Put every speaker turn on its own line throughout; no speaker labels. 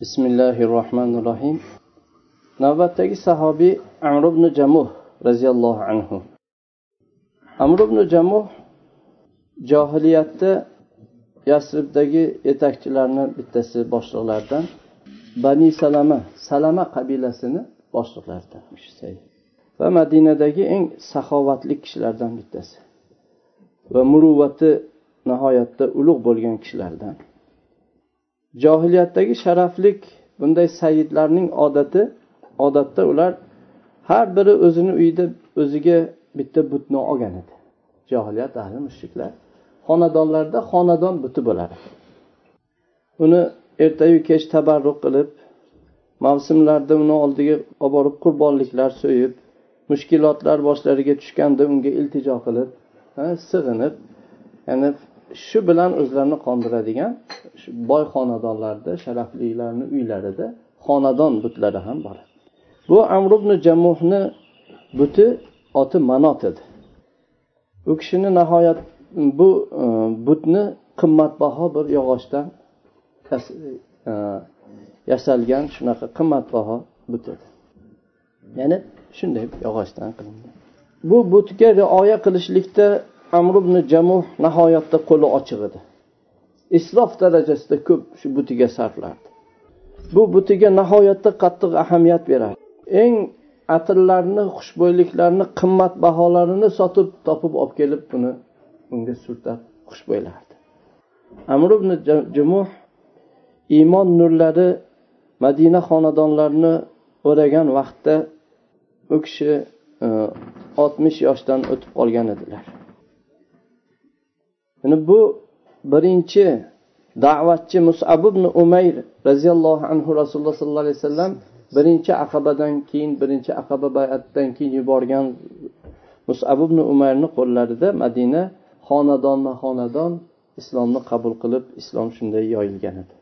bismillahi rohmanir rohim navbatdagi sahobiy amr ibn jamuh roziyallohu anhu. Amr ibn jamuh johiliyatda yasribdagi yetakchilarni bittasi boshliqlaridan bani salama salama qabilasini boshliqlaridan va madinadagi eng saxovatli kishilardan bittasi. Va muruvvati nihoyatda ulug' bo'lgan kishilardan. Johiliyatdagi sharaflik bunday sayidlarning odati odatda ular har biri o'zini uyida o'ziga bitta butni olgan edi. Johiliyat ahli mushriklar xonadonlarda xonadon buti bo'ladi uni ertayu kech tabarruk qilib mavsumlarda uni oldiga olib borib qurbonliklar so'yib mushkilotlar boshlariga tushganda unga iltijo qilib sig'inib ya'ni shu bilan o'zlarini qondiradigan boy xonadonlarda sharaflilarni uylarida xonadon butlari ham bor. Bu amr ibn jamuhni buti oti manot edi. U kishini nihoyat bu e, butni qimmatbaho bir yog'ochdan e, yasalgan shunaqa qimmatbaho but edi. Ya'ni shunday yog'ochdan qilingan. Bu butga rioya qilishlikda amr ibn jamuh nihoyatda qo'li ochiq edi. Isrof darajasida ko'p shu butiga sarflardi. Bu butiga nihoyatda qattiq ahamiyat berardi. Eng atirlarni xushbo'yliklarni qimmat baholarini sotib topib olib kelib buni unga surtab xushbo'ylardi. Amr ibn jumuh iymon nurlari madina xonadonlarini o'ragan vaqtda u kishi e, oltmish yoshdan o'tib qolgan edilar. Yani bu birinchi da'vatchi musab ibn umayr roziyallohu anhu rasululloh sollallohu alayhi vasallam birinchi aqabadan keyin birinchi aqaba bayatdan keyin yuborgan musab ibn umayrni qo'llarida madina xonadonma xonadon islomni qabul qilib islom shunday yoyilgan edi.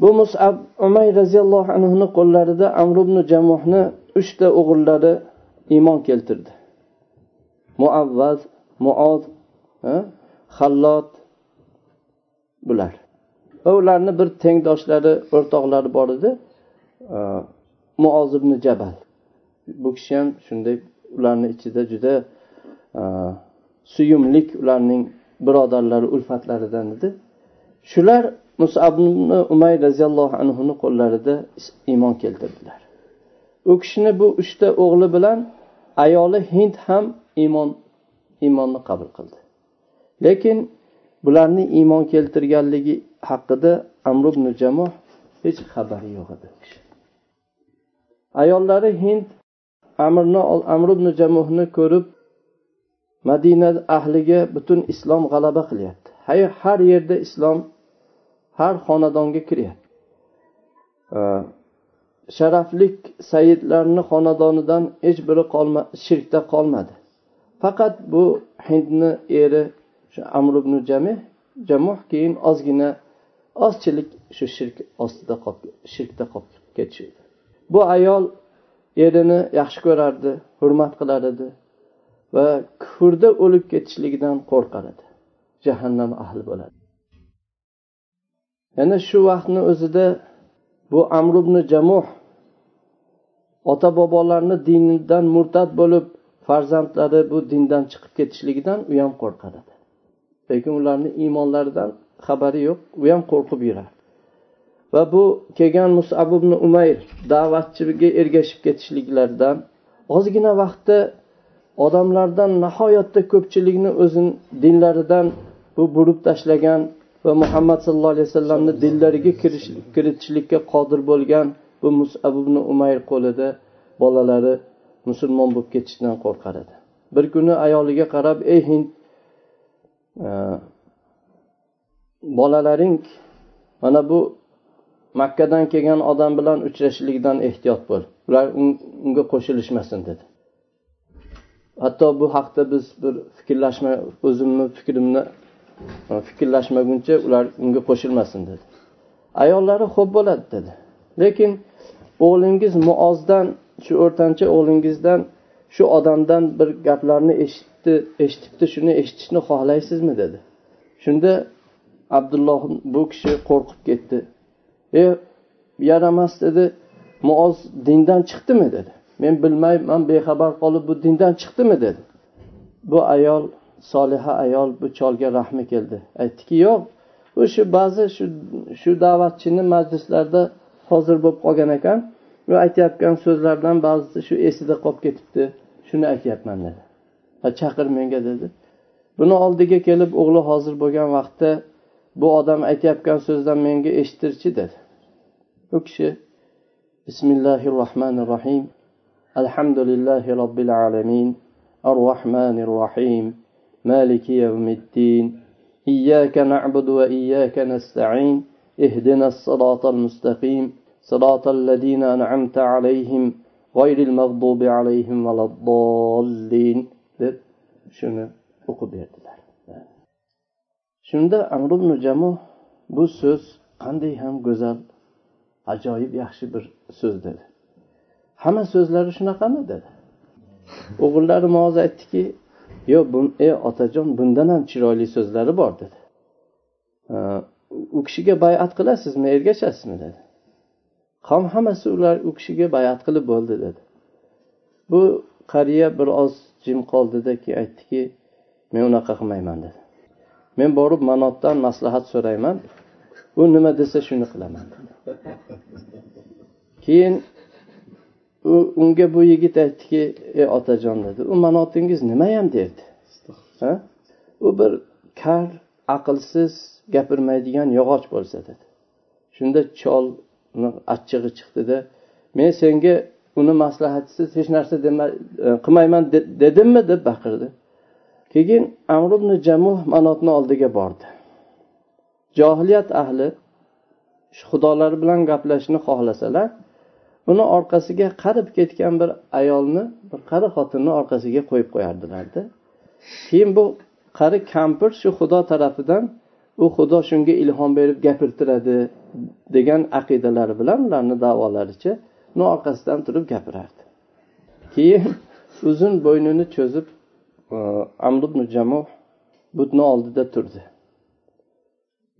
Bu musab umay roziyallohu anhuni qo'llarida amr ibn jamuhni uchta o'g'illari iymon keltirdi. Muavvaz muoz hallot bular. Va ularni bir tengdoshlari o'rtoqlari bor edi. Muoz ibn jabal. Bu kishi ham shunday ularni ichida juda suyumlik ularning birodarlari ulfatlaridan edi. Shular musab ibn umay roziyallohu anhuni qo'llarida iymon keltirdilar. U kishini bu uchta o'g'li bilan ayoli hind ham iymon iymonni qabul qildi. Lekin bularni iymon keltirganligi haqida amr ibn jamoh hech xabari yo'q edi. Ayollari hind amrni amr ibn jamuhni ko'rib madina ahliga butun islom g'alaba qilyapti. Har yerda islom har xonadonga kiryapti. Sharaflik sayidlarni xonadonidan hech biri qolma shirkda qolmadi. Faqat bu hindni eri shu amr ibn jamih jamuh keyin ozgina ozchilik shu shirk ostida qolib shirkda qolib ketishdi bu ayol erini yaxshi ko'rardi hurmat qilar edi va kufrda o'lib ketishligidan qo'rqar edi. Jahannam ahli bo'ladi. Yana shu vaqtni o'zida bu amr ibn jamuh ota bobolarni dinidan murtad bo'lib farzandlari bu dindan chiqib ketishligidan u ham qo'rqar edi. Lekin ularni iymonlaridan xabari yo'q u ham qo'rqib yurardi va bu kelgan musab ibn umayr da'vatchiga ergashib ketishliklaridan ozgina vaqtda odamlardan nihoyatda ko'pchilikni o'zini dinlaridan bu burib tashlagan va muhammad sallallohu alayhi vasallamni dillariga kiritishlikka qodir bo'lgan bu musab ibn umayr qo'lida bolalari musulmon bo'lib ketishdan qo'rqar edi. Bir kuni ayoliga qarab ey hind bolalaring mana bu makkadan kelgan odam bilan uchrashishlikdan ehtiyot bo'l. Ular unga qo'shilishmasin dedi. Hatto bu haqda biz bir fikrlashma o'zimni fikrimni e, fikrlashmaguncha ular unga qo'shilmasin dedi. Ayollari xo'p bo'ladi dedi. Lekin o'g'lingiz muozdan shu o'rtancha o'g'lingizdan shu odamdan bir gaplarni eshitdi eshitibdi shuni eshitishni xohlaysizmi dedi. Shunda abdulloh bu kishi qo'rqib ketdi. E yaramas dedi muoz dindan chiqdimi dedi. Men bilmayman bexabar qolib bu dindan chiqdimi dedi. Bu ayol soliha ayol bu cholga rahmi keldi. Aytdiki yo'q u shu ba'zi shu shu da'vatchini majlislarda hozir bo'lib qolgan ekan u aytayotgan so'zlardan ba'zisi shu esida qolib ketibdi. shuni aytyapman dedi va chaqir menga dedi buni oldiga kelib o'g'li hozir bo'lgan vaqtda bu odam aytayotgan so'zdan menga eshittirchi dedi u kishi bismillahi rohmanir rohim alhamdulillahi robbil alamin ar rohmanir rohim maliki yawmiddin إياك نعبد وإياك نستعين اهدنا الصراط المستقيم صراط الذين أنعمت عليهم g'oyril mag'dubi alayhim valaddallin deb shuni o'qib berdilar. Shunda amr ibn jamo bu so'z qanday ham go'zal ajoyib yaxshi bir so'z dedi. Hamma so'zlari shunaqami dedi. O'g'illari moz aytdiki yo'q ey otajon bundan ham chiroyli so'zlari bor dedi. U kishiga bayat qilasizmi ergashasizmi? dedi. Qavm hammasi ular u kishiga bayat qilib bo'ldi dedi. Bu qariya bir oz jim qoldida keyin aytdiki men unaqa qilmayman dedi. Men borib manotdan maslahat so'rayman. U nima desa shuni qilaman keyin u unga bu yigit aytdiki ey otajon dedi. U manotingiz nimayam derdi. U bir kar aqlsiz gapirmaydigan yog'och bo'lsa dedi. Shunda chol uni achchig'i chiqdida men senga uni maslahatchisiz hech narsa e, qilmayman dedimmi? deb baqirdi. Keyin amr ibn jamuh manotni oldiga bordi. Johiliyat ahli xudolari bilan gaplashishni xohlasalar uni orqasiga qarib ketgan bir ayolni bir qari xotinni orqasiga qo'yib qo'yardilarda. Keyin bu qari kampir shu xudo tarafidan u xudo shunga ilhom berib gapirtiradi degan aqidalari bilan ularni davolaricha uni orqasidan turib gapirardi. Keyin uzun bo'ynini cho'zib e, amr ibn jamuh butni oldida turdi.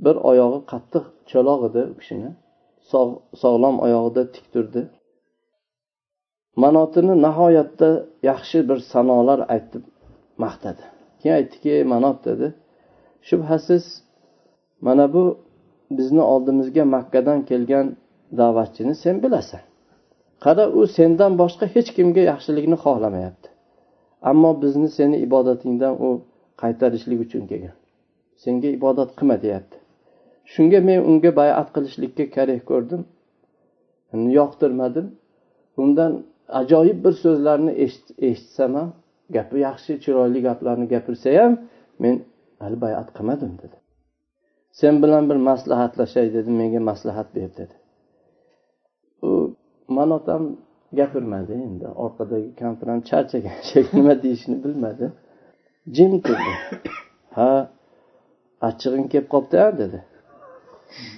Bir oyog'i qattiq cho'loq edi u kishini. Sog'lom oyog'ida tik turdi. Manotini nihoyatda yaxshi bir sanolar aytib maqtadi. Keyin aytdiki manot dedi. Shubhasiz mana bu bizni oldimizga makkadan kelgan da'vatchini sen bilasan. Qara u sendan boshqa hech kimga yaxshilikni xohlamayapti. Ammo bizni seni ibodatingdan u qaytarishlik uchun kelgan. Senga ibodat qilma deyapti. Shunga men unga bayat qilishlikka karih ko'rdim. Yoqtirmadim. Undan ajoyib bir so'zlarni eshitsam ham gapi yaxshi chiroyli gaplarni gapirsa ham men hali bayat qilmadim dedi. Sen bilan bir maslahatlashay dedi menga maslahat ber dedi. U manot ham gapirmadi endi orqadagi kampir ham charchagan shekilli nima deyishini bilmadi. Jim turdi. Ha achchig'ing kelib qolibdi dedi.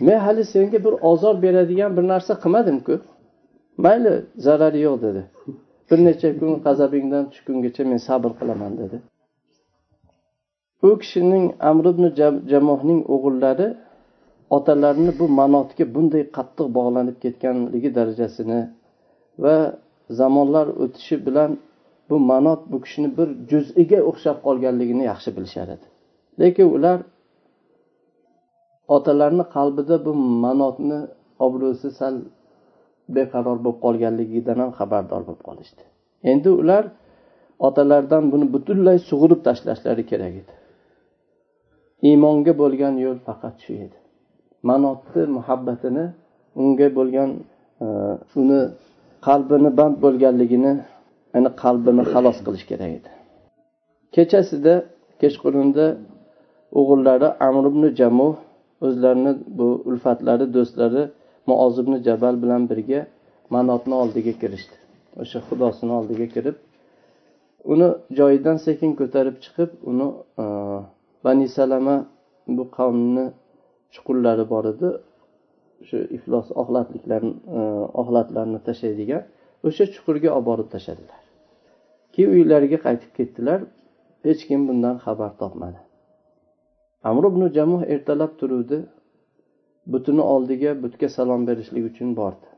Men hali senga bir ozor beradigan bir narsa qilmadimku. Mayli zarari yo'q dedi. Bir necha kun g'azabingdan tushgungacha men sabr qilaman dedi. U kishining amr ibn jamohning o'g'illari otalarini bu manotga bunday qattiq bog'lanib ketganligi darajasini va zamonlar o'tishi bilan bu manot bu kishini bir juz'iga o'xshab qolganligini yaxshi bilishar edi. Lekin ular otalarini qalbida bu manotni obro'si sal beqaror bo'lib qolganligidan ham xabardor bo'lib qolishdi. Endi ular otalaridan buni butunlay sug'urib tashlashlari kerak edi. Iymonga bo'lgan yo'l faqat shu edi. Manotni muhabbatini unga bo'lgan e, uni qalbini band bo'lganligini ya'ni qalbini xalos qilish kerak edi. Kechasida kechqurunda o'g'illari amr ibn jamu o'zlarini bu ulfatlari do'stlari muoz ibn jabal bilan birga manotni oldiga kirishdi. O'sha xudosini oldiga kirib uni joyidan sekin ko'tarib chiqib uni e, bani salama bu qavmni chuqurlari bor edi. Shu iflos oxlatliklarni e, oxlatlarni tashlaydigan. O'sha chuqurga olib borib tashladilar. Keyin uylariga qaytib ketdilar. Hech kim bundan xabar topmadi. Amr ibn jamuh ertalab turuvdi. Butini oldiga butga salom berishlik uchun bordi.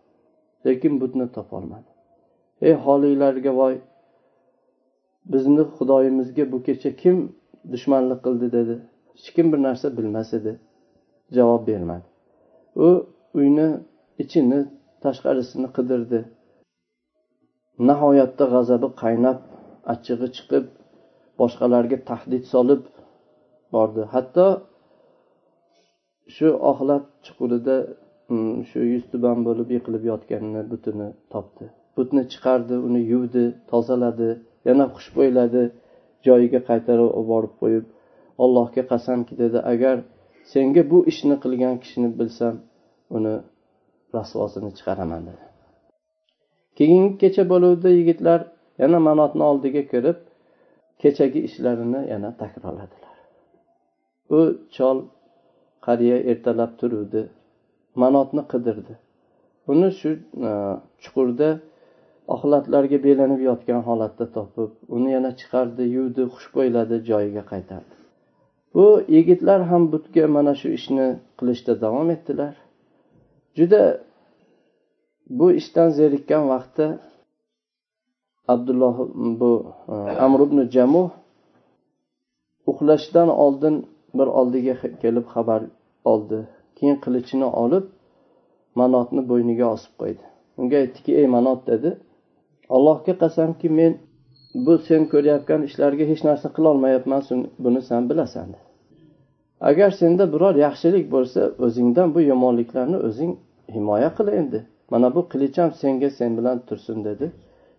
Lekin butni topolmadi. Ey holinglarga voy bizni xudoyimizga bu kecha kim dushmanlik qildi dedi. Hech kim bir narsa bilmas edi. Javob bermadi. U uyni ichini tashqarisini qidirdi. Nihoyatda g'azabi qaynab achchig'i chiqib boshqalarga tahdid solib bordi. Hatto shu oxlat chuqurida mm, shu shu yuztuban bo'lib yiqilib yotganini butini topdi. Butni chiqardi uni yuvdi tozaladi yana xushbo'yladi. Joyiga qaytarib yuborib qo'yib allohga qasamki dedi agar senga bu ishni qilgan kishini bilsam uni rasvosini chiqaraman dedi. Keyingi kecha bo'luvdi yigitlar yana manotni oldiga kirib kechagi ishlarini yana takrorladilar. U chol qariya ertalab turuvdi manotni qidirdi. Uni shu e, chuqurda oxlatlarga belanib yotgan holatda topib uni yana chiqardi yuvdi xushbo'yladi joyiga qaytardi. Bu yigitlar ham butga mana shu ishni qilishda davom etdilar. Juda bu ishdan zerikkan vaqtda abdulloh bu e, amr ibn jamuh uxlashdan oldin bir oldiga kelib xabar oldi. Keyin qilichini olib manotni bo'yniga osib qo'ydi. Unga aytdiki ey manot dedi. Allohga qasamki men bu sen ko'rayotgan ishlarga hech narsa qilolmayapman buni sen bilasan. Agar senda biror yaxshilik bo'lsa o'zingdan bu yomonliklarni o'zing himoya qil endi. Mana bu qilicham senga sen bilan tursin dedi.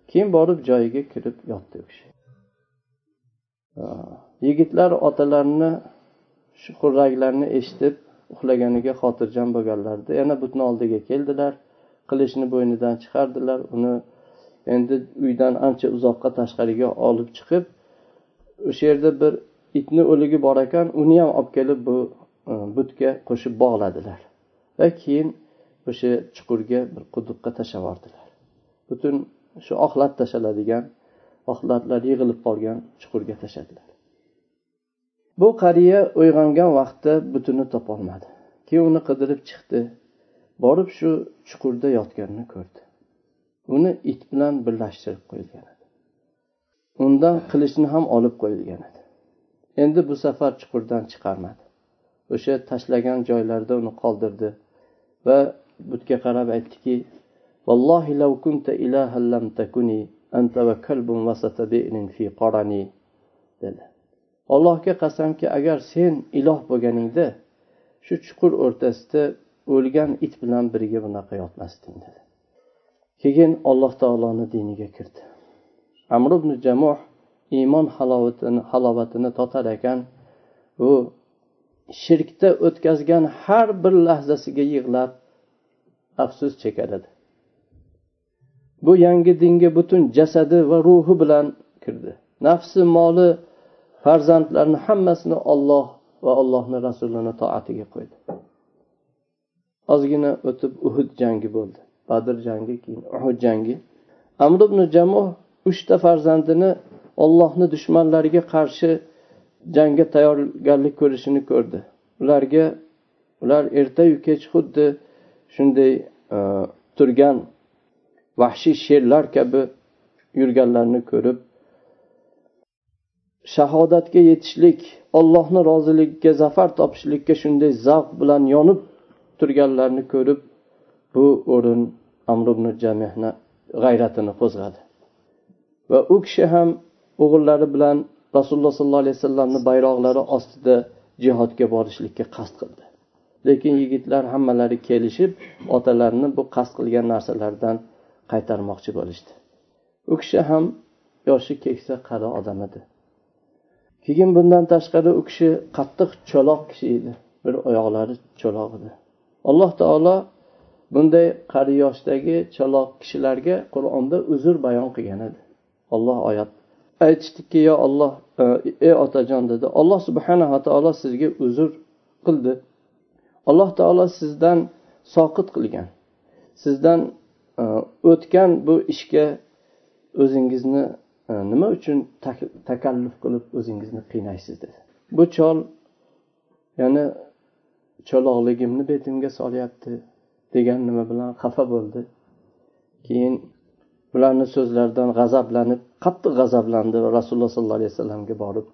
Keyin borib joyiga kirib yotdi u kishi. Yigitlar otalarini shu xurraklarni eshitib uxlaganiga xotirjam bo'lganlarida yana butni oldiga keldilar. Qilichni bo'ynidan chiqardilar uni endi uydan ancha uzoqqa tashqariga olib chiqib o'sha yerda bir itni o'ligi bor ekan uni ham olib kelib bu e, butga qo'shib bog'ladilar. Va keyin o'sha chuqurga bir quduqqa tashlab yubordilar. Butun shu oxlat tashlanadigan oxlatlar yig'ilib qolgan chuqurga tashladilar. Bu qariya uyg'ongan vaqtda butini topolmadi keyin uni qidirib chiqdi borib shu chuqurda yotganini ko'rdi. Uni it bilan birlashtirib qo'yilgan edi. Undan qilichni ham olib qo'yilgan edi. Endi bu safar chuqurdan chiqarmadi. O'sha tashlagan joylarida uni qoldirdi va butga qarab aytdiki vallohi law kunta ilahan lam takuni anta va kalbun vasata bi'nin fi qarani dedi. Allohga qasamki agar sen iloh bo'lganingda shu chuqur o'rtasida o'lgan it bilan birga bunaqa yotmasding dedi. Keyin alloh taoloni diniga kirdi. Amr ibn jamuh iymon halovatini halovatini totar ekan. U shirkda o'tkazgan har bir lahzasiga yig'lab afsus chekar edi bu yangi dinga butun jasadi va ruhi bilan kirdi. Nafsi moli farzandlarini hammasini olloh va allohni rasulini toatiga qo'ydi. Ozgina o'tib uhud jangi bo'ldi. Badr jangi keyin uhud jangi. Amr ibn jamoh uchta farzandini ollohni dushmanlariga qarshi jangga tayyorgarlik ko'rishini ko'rdi. Ularga ular ertayu kech xuddi shunday e, turgan vahshiy sherlar kabi yurganlarini ko'rib shahodatga yetishlik ollohni roziligiga zafar topishlikka shunday zavq bilan yonib turganlarini ko'rib bu o'rin amr ibn jamihni g'ayratini qo'zg'adi. Va u kishi ham o'g'illari bilan rasululloh sollallohu alayhi vasallamni bayroqlari ostida jihodga borishlikka qasd qildi. Lekin yigitlar hammalari kelishib otalarini bu qasd qilgan narsalardan qaytarmoqchi bo'lishdi. U kishi ham yoshi keksa qari odam edi. Keyin bundan tashqari u kishi qattiq cho'loq kishi edi. Bir oyoqlari cho'loq edi. Alloh taolo bunday qari yoshdagi chaloq kishilarga qur'onda uzr bayon qilgan edi. Olloh oyat. Aytishdiki yo olloh e, ey otajon dedi. Alloh subhanava taolo sizga uzr qildi. Alloh taolo sizdan soqit qilgan. Sizdan e, o'tgan bu ishga o'zingizni e, nima uchun takalluf qilib o'zingizni qiynaysiz? dedi. Bu chol ya'ni cho'loqligimni betimga solyapti. Degan nima bilan xafa bo'ldi. Keyin bularni so'zlaridan g'azablanib qattiq g'azablandi va rasululloh sollallohu alayhi vasallamga borib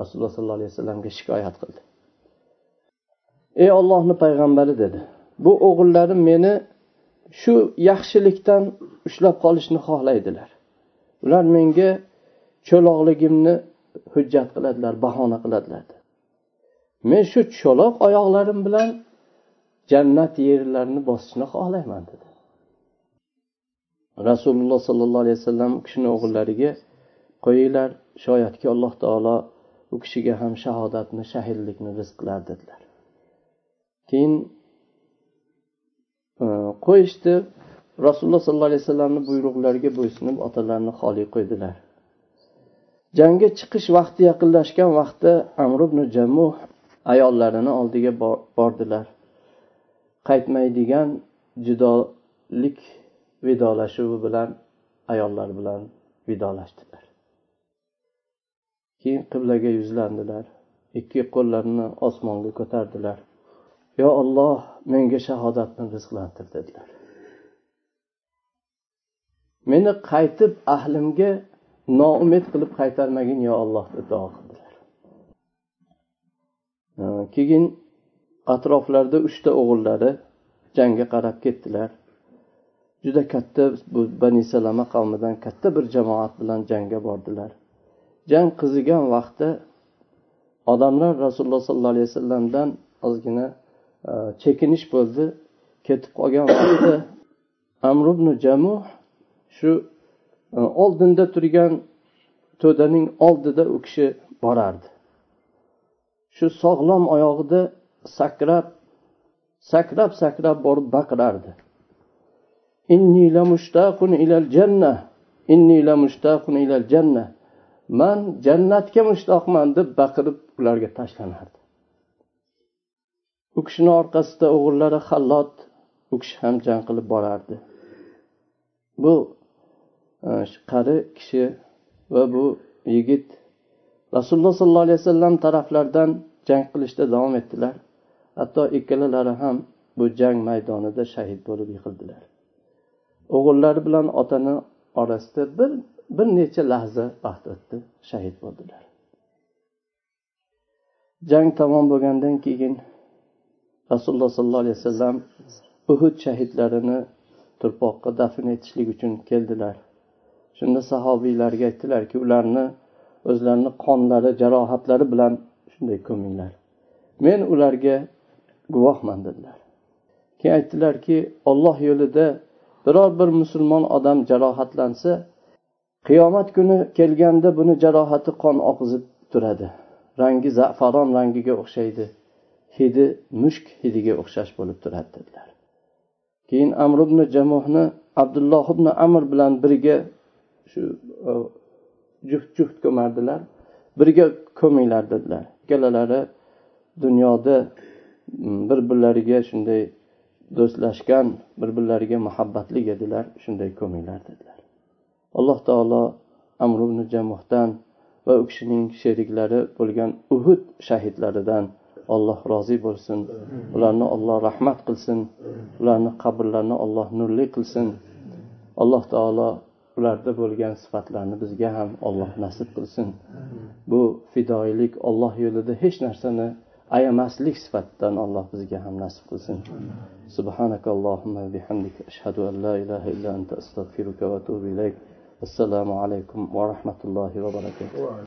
rasululloh sollallohu alayhi vasallamga shikoyat qildi. Ey ollohni payg'ambari dedi bu o'g'illarim meni shu yaxshilikdan ushlab qolishni xohlaydilar. Ular menga cho'loqligimni hujjat qiladilar bahona qiladilar men shu cho'loq oyoqlarim bilan jannat yerlarini bosishni xohlayman dedi. Rasululloh sollallohu alayhi vasallam u kishini o'g'illariga qo'yinglar shoyatki alloh taolo u kishiga ham shahodatni shahidlikni rizq qilar dedilar. Keyin e, qo'yishdi. Rasululloh sollallohu alayhi vasallamni buyruqlariga bo'ysunib otalarini xoli qo'ydilar. Jangga chiqish vaqti yaqinlashgan vaqtda amr ibn jamuh ayollarini oldiga bordilar. Qaytmaydigan judolik vidolashuvi bilan ayollar bilan vidolashdilar. Keyin qiblaga yuzlandilar. Ikki qo'llarini osmonga ko'tardilar. Yo olloh menga shahodatni rizqlantir dedilar. Meni qaytib ahlimga noumid qilib qaytarmagin yo olloh deb duo qildilar. Keyin atroflarida uchta o'g'illari jangga qarab ketdilar. Juda katta bu bani salama qavmidan katta bir jamoat bilan jangga bordilar. Jang qizigan vaqtda odamlar rasululloh sollallohu alayhi vasallamdan ozgina e, chekinish bo'ldi. Ketib qolgan vaqtda amr ibn jamuh shu e, oldinda turgan to'daning oldida u kishi borardi. Shu sog'lom oyog'ida sakrab sakrab sakrab borib baqirardi. Inni la mushtaqun ilal janna inni la mushtaqun ilal janna man jannatga mushtoqman deb baqirib ularga tashlanardi. U kishini orqasida o'g'illari hallot u kishi ham jang qilib borardi. Bu e, qari kishi va bu yigit rasululloh sollallohu alayhi vasallam taraflaridan jang qilishda davom etdilar. Hatto ikkalalari ham bu jang maydonida shahid bo'lib yiqildilar. O'g'illari bilan otani orasida bir bir necha lahza vaqt o'tdi shahid bo'ldilar. Jang tamom bo'lgandan keyin rasululloh sollallohu alayhi vasallam uhud shahidlarini turpoqqa dafn etishlik uchun keldilar. Shunda sahobiylarga aytdilarki ularni o'zlarini qonlari jarohatlari bilan shunday ko'minglar. Men ularga guvohman dedilar. Keyin aytdilarki olloh yo'lida biror bir musulmon odam jarohatlansa qiyomat kuni kelganda buni jarohati qon oqizib turadi. Rangi zafaron rangiga o'xshaydi hidi mushk hidiga o'xshash bo'lib turadi dedilar. Keyin amr ibn jamuhni abdulloh ibn amr bilan birga shu juft juft ko'mardilar. Birga ko'minglar dedilar. Ikkalalari dunyoda Mm, bir birlariga shunday do'stlashgan bir birlariga muhabbatli edilar shunday ko'minglar dedilar. Alloh taolo amr ibn jamuhdan va u kishining sheriklari bo'lgan uhud shahidlaridan alloh rozi bo'lsin. Ularni olloh rahmat qilsin. Ularni qabrlarini olloh nurli qilsin. Alloh taolo ularda bo'lgan sifatlarni bizga ham olloh nasib qilsin. Bu fidoyilik olloh yo'lida hech narsani ayamaslik sifatidan alloh bizga ham nasib qilsin. Subhanakallohumma bihamdik ashhadu an la ilaha illa anta astag'firuka va atubu ilayk. Assalomu alaykum va rahmatullohi va barakatuh.